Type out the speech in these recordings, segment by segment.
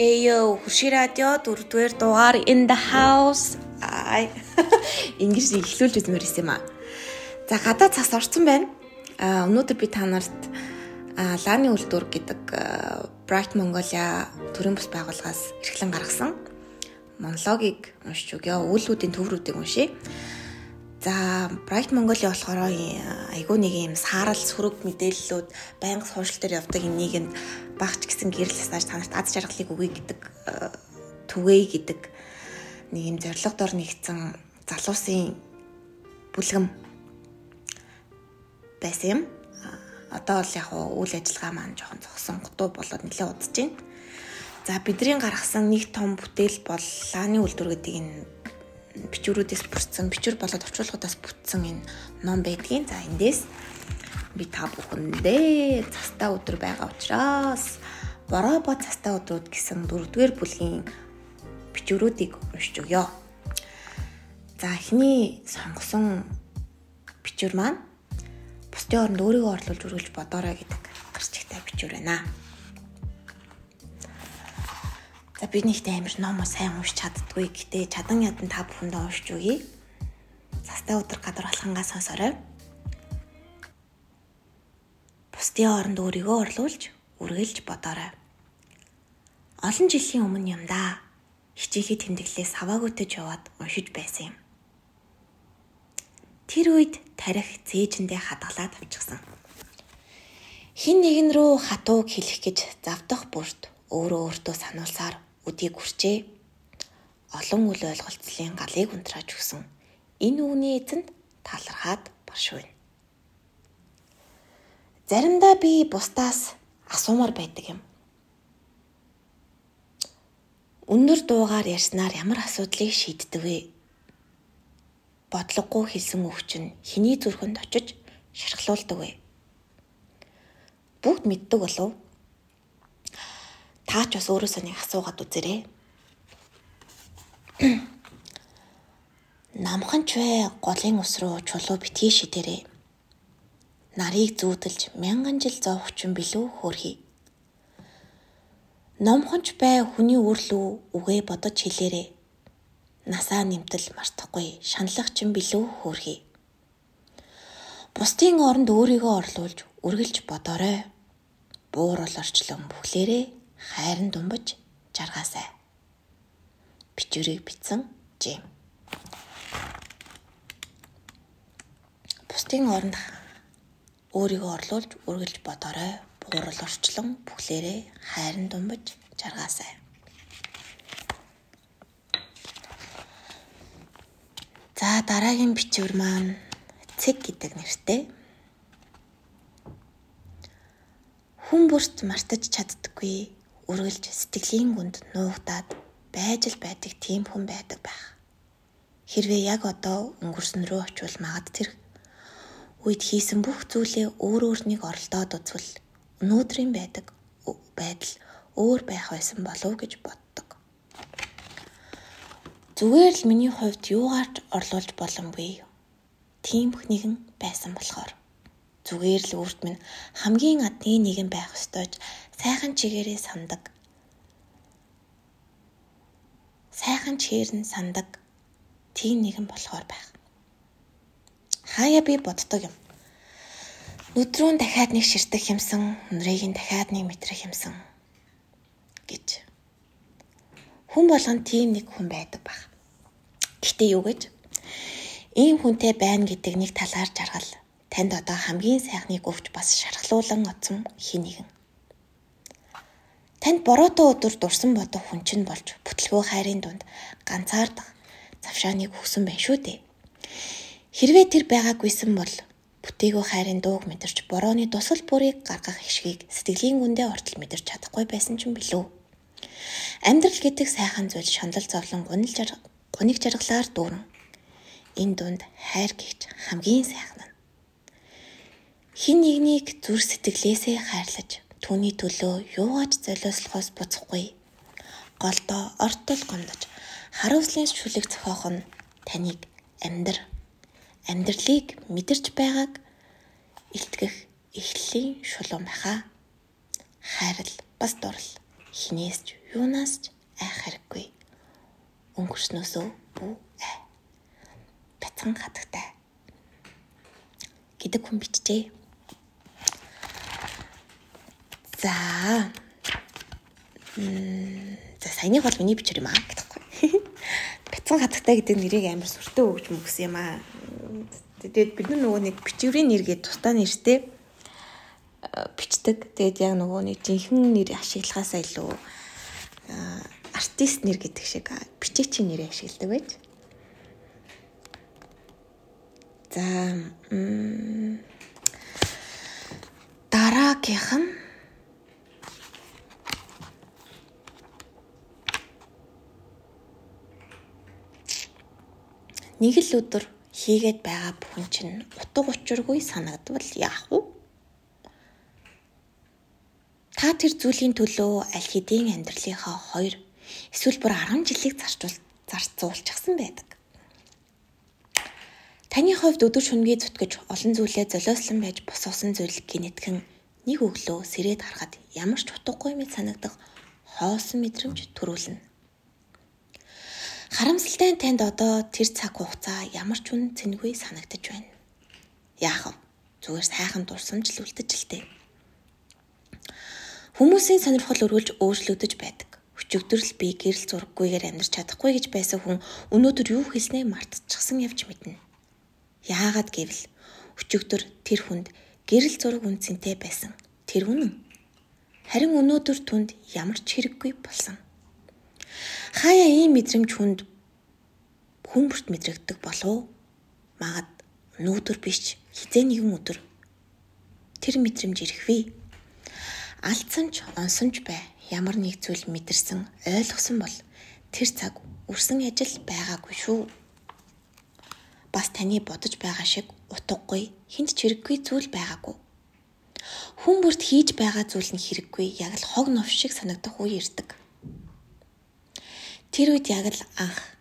Эё хурши радио 4-р дугаар in the house. Ай. Ингэж эхлүүлж үзмээр юм аа. За гадаа цас орсон байна. А өнөөдөр би та нарт Лааны үлдүр гэдэг Bright Mongolia төрийн бус байгууллагаас эрхлэн гаргасан монологийг уншиж өгье. Үйлүүдийн төврүүдийг уншия. За Bright Mongolia болохоор айгүй нэг юм саарал сөрөг мэдээллүүд байнга сошиал дээр явдаг энийг багч гэсэн гэрэл хасааж танарт аз жаргалыг өгье гэдэг түгээе гэдэг нэг юм зориг дор нэгдсэн залуусын бүлгэм байсан юм. Одоо бол яг үйл ажиллагаа маань жоохон зогсон гутуу болоод нэлээд удаж байна. За бидний гаргасан нэг том бүтээл бол Лааны үлдвэр гэдэг энэ бичвэрүүдээс бүрдсэн, бичвэр болоод орчуулгуудаас бүтсэн энэ ном байдгийн. За эндээс би та бүхэндээ цастаа өдөр байгаа учраас бороо бо цастаа өдрүүд гэсэн дөрөвдүгээр бүлгийн бичвэрүүдийг уншиж өгье. За эхний сонгосон бичвэр маань бусдын оронд өөрийгөө орлуулж үргэлж бодоорой гэдэг гарч ихтэй бичвэр байна. За би нэгтэй амир ном сайн уншиж чаддгүй. Гэтэ чадан ядан та бүхэндээ уншиж өгье. Застай өдөр гадар алхангаа сонсорой. Бусдын оронд өөрийгөө орлуулж, үргэлж бодоорой. Олон жилийн өмнө юм да. Хичээлийн тэмдэглэлээс хаваагүйтэйж яваад уншиж байсан юм. Тэр үед тарих зээжэндээ хадгалаад авчихсан. Хин нэгэн рүү хатууг хэлэх гэж завдах бүрт өөрөө өөртөө сануулсаар өдийг хүрчээ. Олон үл ойлголцлын галыг унтрааж өгсөн. Энэ үгний эзэнд талархаад баршгүй. Заримдаа би бусдаас асуумаар байдаг юм. Өндөр дуугаар ярьснаар ямар асуудлыг шийддэг вэ? Бодлогогүй хэлсэн үг чинь хэний зүрхэнд очиж шархлуулдаг вэ? Бүгд мэддэг болов Таач бас өөрөөсөө нэг асуугаад үзээрэй. Намхан ч вэ голын ус руу чулуу битгий шидэрээ. Нарыг зүүдэлж мянган жил зовх ч юм билүү хөөрхий. Номхонч бай хүний үрлүү үгээ бодож хэлээрээ. Насаа нэмтэл мартахгүй шаналх ч юм билүү хөөрхий. Бусдын оронд өөрийгөө орлуулж үргэлж бодоорой. Буурал орчлон бүхлээрээ хайрын думбаж жаргаасай. Бичвэрийг бичсэн Жим. Бусдын оронд өөрийгөө орлуулж үргэлж бодоорой. Буурал орчлон бүхлээрээ хайрын думбаж жаргаасай. За дараагийн бичвэр маань цэг гэдэг нэртэй. Хүн бүрт мартаж чаддаггүй үргэлж сэтгэлийн гүнд нуугдаад байж л байдаг тийм хүн байдаг байх. Хэрвээ яг одоо өнгөрсөн рүү очивол магад тэр үед хийсэн бүх зүйлээ өөр өөрнийг оролдоод үзвэл өнөөдрийн байдаг байдал өөр байх байсан болов гэж боддог. Зүгээр л миний хувьд юугаарч орлуулж боломгүй. Тийм нэгэн байсан болохоор зүгээр л өөрт минь хамгийн адны нэгэн байх ёстойч сайхан чигээрээ сандаг. Сайхан чигээрэн сандаг тийм нэгэн болохоор байх. Хаяа би боддог юм. Нүдрүүн дахиад нэг ширтэх юмсан, өнрийг нь дахиад нэг мэтрэх юмсан гэж. Хүн болгон тийм нэг хүн байдаг баг. Гэтэ юу гэж? Ийм хүнтэй байна гэдэг нэг талаар жаргал танд одоо хамгийн сайхныг өгч бас шархлуулан оцсон хин нэгэн. Танд бороотой өдөр дурсан бодох хүн чинь болж бүтлгөө хайрын дунд ганцаардах завшааныг өгсөн байх шүү дээ. Хэрвээ тэр байгаагүйсэн бол бүтээгөө хайрын дууг мэдэрч борооны тусал бүрийг гаргах хишгийг сэтгэлийн гүндээ ортол мэдэрч чадахгүй байсан ч юм билүү. Амьдрал гэдэг сайхан зүйл шаналл зовлон гунил жаргал гуник жаргалаар дүүрэн энэ дунд хайр гихч хамгийн сайхан хин нэгнийг зүр сэтгэлээсээ хайрлаж түүний төлөө юугаач золиослохоос буцахгүй голдоо ортол гомдож харуулслын шүлэг зохиох нь таныг амьдр амьдралыг мэдэрч байгааг илтгэх эхлэлийн шулуун байхаа хайрал бас дурал хинээс ч юунаас ч айх хэрэггүй. Өнгөрснөөсөө бүү ай. Бяцхан хатагтай гэдэг хүн бичжээ. За. Мм за саяны бол миний бичвэр юм аа гэдэггүй. Бяцхан хатагтай гэдэг нэрийг амар сүртэй өгч мөгсөн юм аа. Тэгээд бид нөгөө нэг бичвэрийн нэргээ тусдаа нэртэй бичдэг. Тэгээд яг нөгөө нэг жинхэнэ нэр ашиглагаасаа илүү артист нэр гэдэг шиг бичээчийн нэрийг ашигладаг байж. За дараагийнх нь нэг л өдөр хийгээд байгаа бүхэн чинь утга учиргүй санагдвал яах вэ? Та тэр зүйлийн төлөө аль хэдийн амьдралынхаа 2 эсвэл бүр 10 жилийг зарчуул зарцуулчихсан байдаг. Таны хувьд өдөр шөнөгүй зүтгэж олон зүйлээ золиослон байж босоосон зүйл гинэтгэн нэг өглөө сэрээд харахад ямар ч утгагүй мэд санагдах хоосон мэдрэмж төрүүлнэ. Харамсалтай танд одоо тэр цаг хугацаа ямар ч үн цэнгүй санагдаж байна. Яах вэ? Зүгээр сайхан дурсамж л үлдэж л дээ. Хүмүүсийн сонирхол өргөлж өөрчлөгдөж байдаг. Өчигдрөл би гэрэл зураггүйгээр амьдрч чадахгүй гэж байсан хүн өнөөдөр юу хэлснээ мартчихсан явж мэднэ. Яагаад гэвэл өчигдөр тэр хүнд гэрэл зураг үнцэнтэй байсан. Тэр үнэн. Харин өнөөдөр түнд ямар ч хэрэггүй болсон. Хаяа ийм мэдрэмж хүнд хүмүүрт мэдрэгддэг болов магад нүүдэр биш хизээ нэгэн өдөр тэр мэдрэмж ирэхвээ. Алдсан ч онсон ч бай ямар нэг зүйл мэдэрсэн ойлгосон бол тэр цаг үрсэн ажил байгаагүй шүү бас таны бодож байгаа шиг утгагүй хинт ч хэрэггүй зүйл байгаагүй. Хүн бүрт хийж байгаа зүйл нь хэрэггүй яг л хог нов шиг санагдах үе ирдэг. Тэр үед яг л анх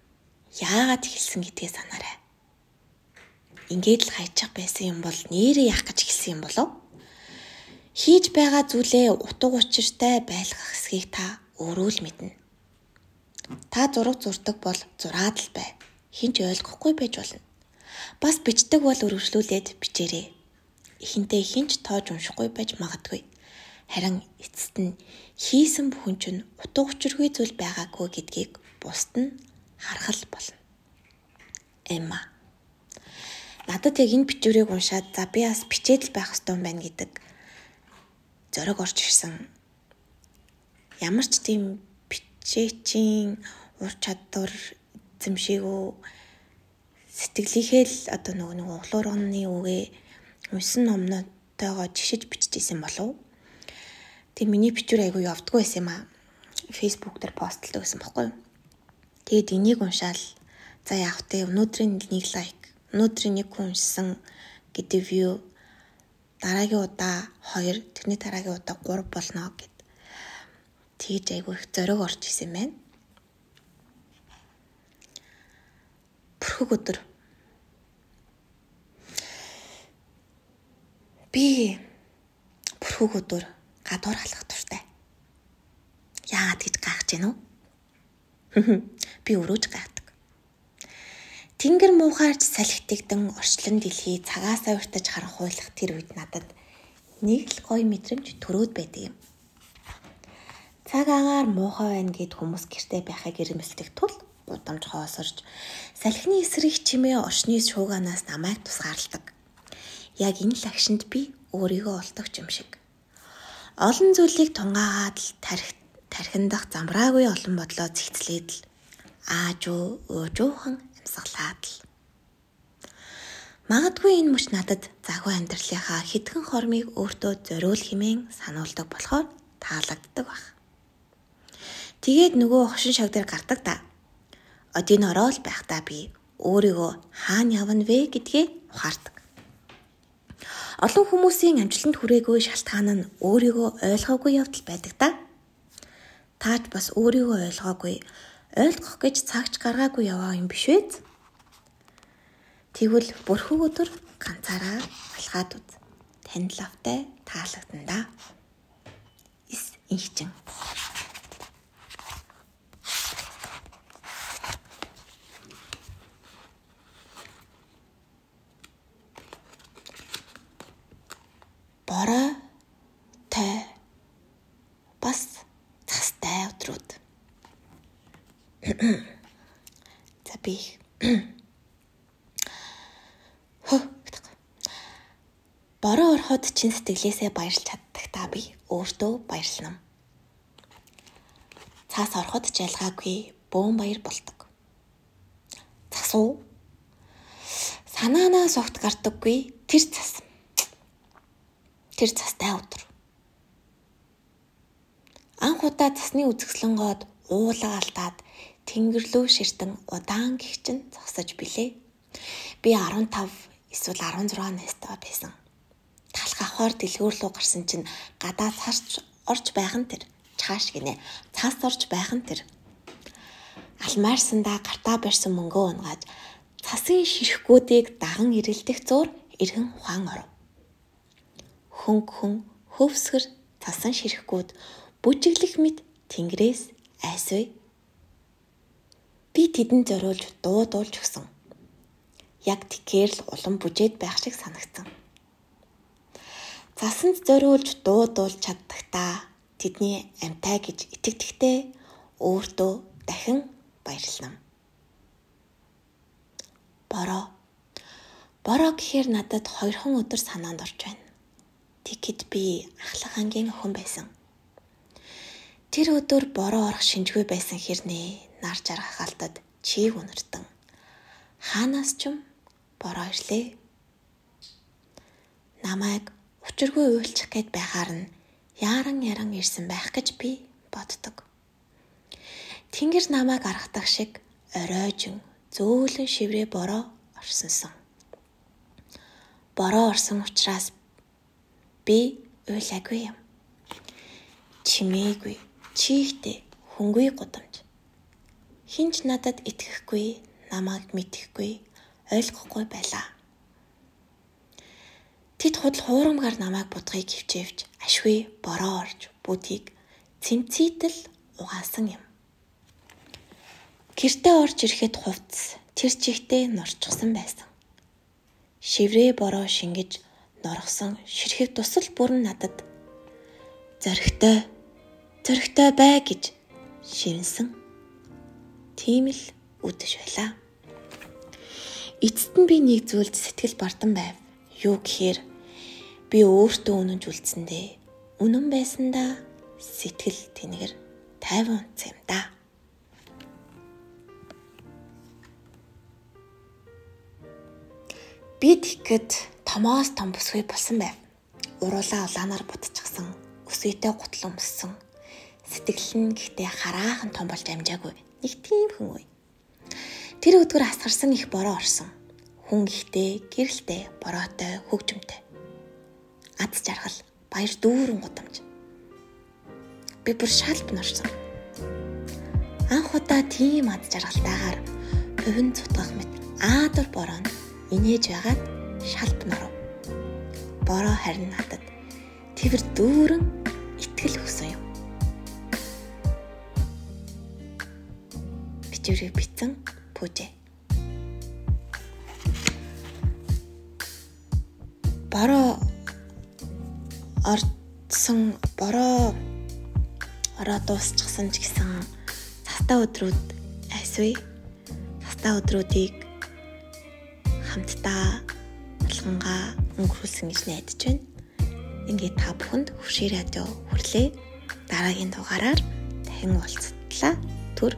яагаад хэлсэн гэдгээ санаарай. Ингээд л хайчих байсан юм бол нэрээ яах гэж хэлсэн юм болов? Хийж байгаа зүйлээ утга учиртай байлгах эсхийг та өөрөө л мэднэ. Та зураг зурдаг бол зураад л бай. Хинч ойлгохгүй байж болно. Бас бичдэг бол өргөжлүүлээд бичээрэй. Ихэнтэй хинч тоож уншихгүй байж магадгүй. Харин эцэст нь хийсэн бүхэн чинь утга учиргүй зүйл байгаагүй гэдгийг бусд нь харах л болно. Эмма. Надад яг энэ бичвэрийг уншаад за би бас бичээд л байх хэрэгтэй юм байна гэдэг зориг орж ирсэн. Ямар ч тийм бичээчийн ур чадвар эзэмшээгөө сэтгэлийнхээ л одоо нөгөө нэг углуурганы үгээ унсан номнотойгоо жишиж биччихсэн болов. Тэг миний бичвэр айгүй явдггүй байсан юм аа. Facebook дээр постлдог байсан баггүй. Тэгэд энийг уншаал за яах вэ? Өнөөдрийн нэг лайк, өнөөдрийн нэг хүн уншсан гэдэг view дараагийн удаа 2, тэрний дараагийн удаа 3 болно гэд. Тэгж айгүй их зориг орж исэн байна. Бүрхэг өдөр Би бүрхүүг өдөр гадуур халах туртай. Яагаад гэж гайхаж гэнэ үү? Би өрөөж гайхдаг. Тэнгэр муухаарч салхитэгдэн орчлон дэлхий цагаасаа уртаж харанхуйлах тэр үед надад нэг л гоё мэдрэмж төрөөд байдаг юм. Цаг агаар муухай байна гэд хүмүүс гэртээ байхыг ирмэлдэг тул гудамж хоосорж салхины эсрэг чимээ оршны шууганаас намайг тусгаарладаг яг энэ лагшинд би өөрийгөө олдогч юм шиг. Олон зүйлийг тунгаагаад л тарих тархиндах замраагүй олон бодлоо зэгцлээд л ааж уу уужуухан амьсгалаад л. Магадгүй энэ мөч надад загвар амьдралынхаа хитгэн хормыг өөртөө зориул химэн сануулдаг болохоор таалагддаг баг. Тэгээд нөгөө хошин шог дээр гардаг та. Одын ороод байхдаа би өөрийгөө хаана явна вэ гэдгээ ухаардаг. Олон хүмүүсийн амжилтанд хүрээгүй шалтгаан нь өөрийгөө ойлгоогүй явдал байдаг та. Таач бас өөрийгөө ойлгоогүй, ойлгох гэж цагч гаргаагүй яваа юм биш үү? Тэгвэл бүрхүү өдөр ганцаараа алхаад үз. Танд лавтай таалагдана да. Ис инхчин. өдрүүд. За би хөө Бороо ороход чин сэтгэлээсээ баярлж чаддаг та би өөртөө баярлана. Цаас ороход ч ялгаагүй бөөн баяр болдог. Засуу санаанаас огт гардаггүй тэр цас. Тэр цастай өдөр. Анх удаа цасны үзэсгэлэнгоод уулаа алдаад тэнгэр рүү ширтэн удаан гихчин зогсож билээ. Би 15 эсвэл 16 настай байсан. Талх авахаар дэлгүүр рүү гарсан чинь гадаа царч орж байх нь тэр. Чааш гинэ. Цаас орж байх нь тэр. Алмаарсандаа гартаа барьсан мөнгөө унгааж цасын ширэхгүүдийг даган ирэлдэх зуур эргэн ухаан оров хөнг хүн хөвсгөр цасан ширэхгүйд бүжиглэх мэд тэнгэрээс айсвэ. Би тэдэнд зориулж дуу дуулж өгсөн. Яг тэгэхээр л улам бүжээд байх шиг санагдсан. Засанд зориулж дуу дуулж чаддагтаа тэдний амтай гэж итгэдэгтээ өөртөө дахин баярлана. Бороо. Бороо гэхээр надад хоёрхан өдөр санаанд орж байна. Тэгэхэд би ахлах ангийн охин байсан. Тэр өдөр бороо орох шинжгүй байсан хэрнээ нар жаргах алдад чийг үнэртэн. Хаанаас ч юм бороо ирлээ. Намайг учиргүй уйлчих гээд байхаар нь яран яран ирсэн байх гэж би боддог. Тэнгэр намайг аргадаг шиг оройжин зөөлөн шиврээ бороо орсонсон. Бороо орсон учраас Би уйлаагүй юм. Чимээгүй, чихтэй, хөнгөй гудамж. Хинч надад итгэхгүй, намайг мэдхгүй, ойлгохгүй байлаа. Тэд худал хуурамгаар намайг будгыг хөвчөөвч ашгүй бороо орж бүдгийг цэмцийтэл угаасан юм. Гэртээ орж ирэхэд хувцс тэр чихтэй норчсон байсан. Шиврээ бороо шингэж норгосон ширхэг тусал бүрэн надад зоригтой зоригтой бай гэж шивнсэн. Тийм л үдэш байлаа. Эцэст нь би нэг зүйлд сэтгэл бартан байв. Юу гэхээр би өөртөө үнэнж үлдсэндээ үнэн байсандаа сэтгэл тэнэгэр тайван унтсан юм да. Би тэгэхэд томоос том бүсгүй болсон байв. Уруулаа улаанаар будчихсан, өсөйтэй гутлан өмссөн. Сэтгэл нь гэхдээ хараахан том болж амжаагүй. Нэг тийм хүн үе. Тэр өдгөр асгарсан их бороо орсон. Хүн ихтэй, гэрэлтэй, бороотой, хөгжмтэй. Ад жаргал, баяр дүүрэн гудамж. Би бүр шалт норсон. Анх удаа тийм ад жаргалтайгаар хувин цутгах мэт аадар бороо нь инээж байгаад шалт марав. Бороо харин надад твэр дүүрэн итгэл өгсөн юм. Бичвэрийг бичсэн пүүжээ. Бороо ордсон бороо ороо дуусчихсан ч гэсэн цастаа өдрүүд айсвэ. Цастаа өдрүүдийг хамтдаа алхангаа өнгөрүүлсэн гэж найдаж байна. Ингээд та бүхэнд хөвший радио хүрлээ. Дараагийн дугаараар дахин уулзтлаа. Түр